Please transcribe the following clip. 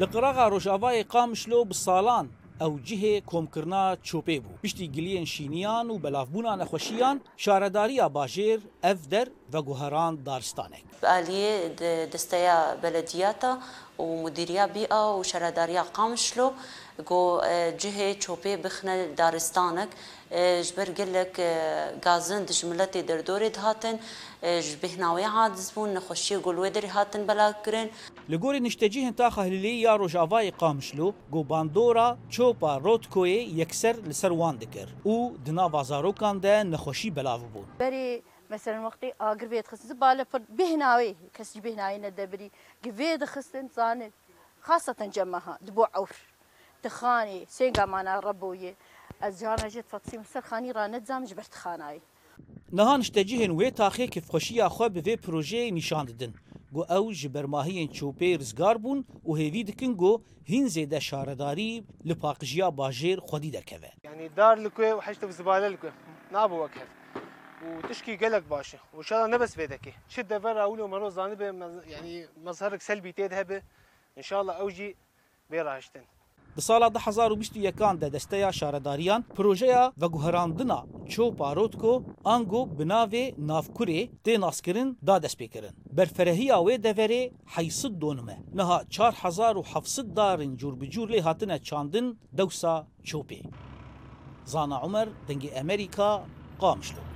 لە قراغا ڕۆژاوای قامشلۆ بساڵان ئەو جهێ کۆمکردنا چۆپێ بوو پشتی گلیەن شینیان و بەلافبوونا نەخۆشییان شارەداریە باژێر ئەف دەر وگوهران دارستانک علیه دسته بلدیاتا و مدیریا بیا و شرداریا قامشلو گو جهه چوپه بخنه دارستانک جبر گلک گازن دجملت دردوری هاتن جبهناوی هات زبون نخوشی گلوی در هاتن بلا کرن لگوری نشتجی هنتا خهلیلی یا روژاوای قامشلو گو باندورا چوپا روتکوی یکسر لسر وان دکر او دنا بازاروکان ده نخوشی بلاو بون بری مثلا وقتی آگر بید خستن بالا پر بهناوی کسی بهناوی ندبری گوید خستن زانه خاصة جمعها دبوع عور تخاني سينقا مانا ربوية الزهانة جت فتصيم سر خاني راند زام جبرت خاناي نهان شتجهن وی تاخی که خوشی خو به پروژه نشان دادن گو او جبرماهین چوپه رزگار بون و هیوی دکن گو هین زیده شارداری لپاقجیا باجیر خودی دکوه یعنی دار لکوه و حشت و زباله لکوه نابو وکه وتشكي قلق باشا وان شاء الله نبس بيدك شد فرا اول يوم روز يعني مظهرك سلبي تذهب ان شاء الله اوجي بیراهشتن د سال 2021 د دستیا شارداریان پروژه و ګوهراندنا چوپا رودکو انګو بناوی نافکوری د ناسکرین دا د سپیکرین برفرهی اوی د وری حیصد دونمه نه 4700 دارین جور بجور له هاتنه چاندن دوسا چوپی زانا عمر دنګ امریکا قامشلو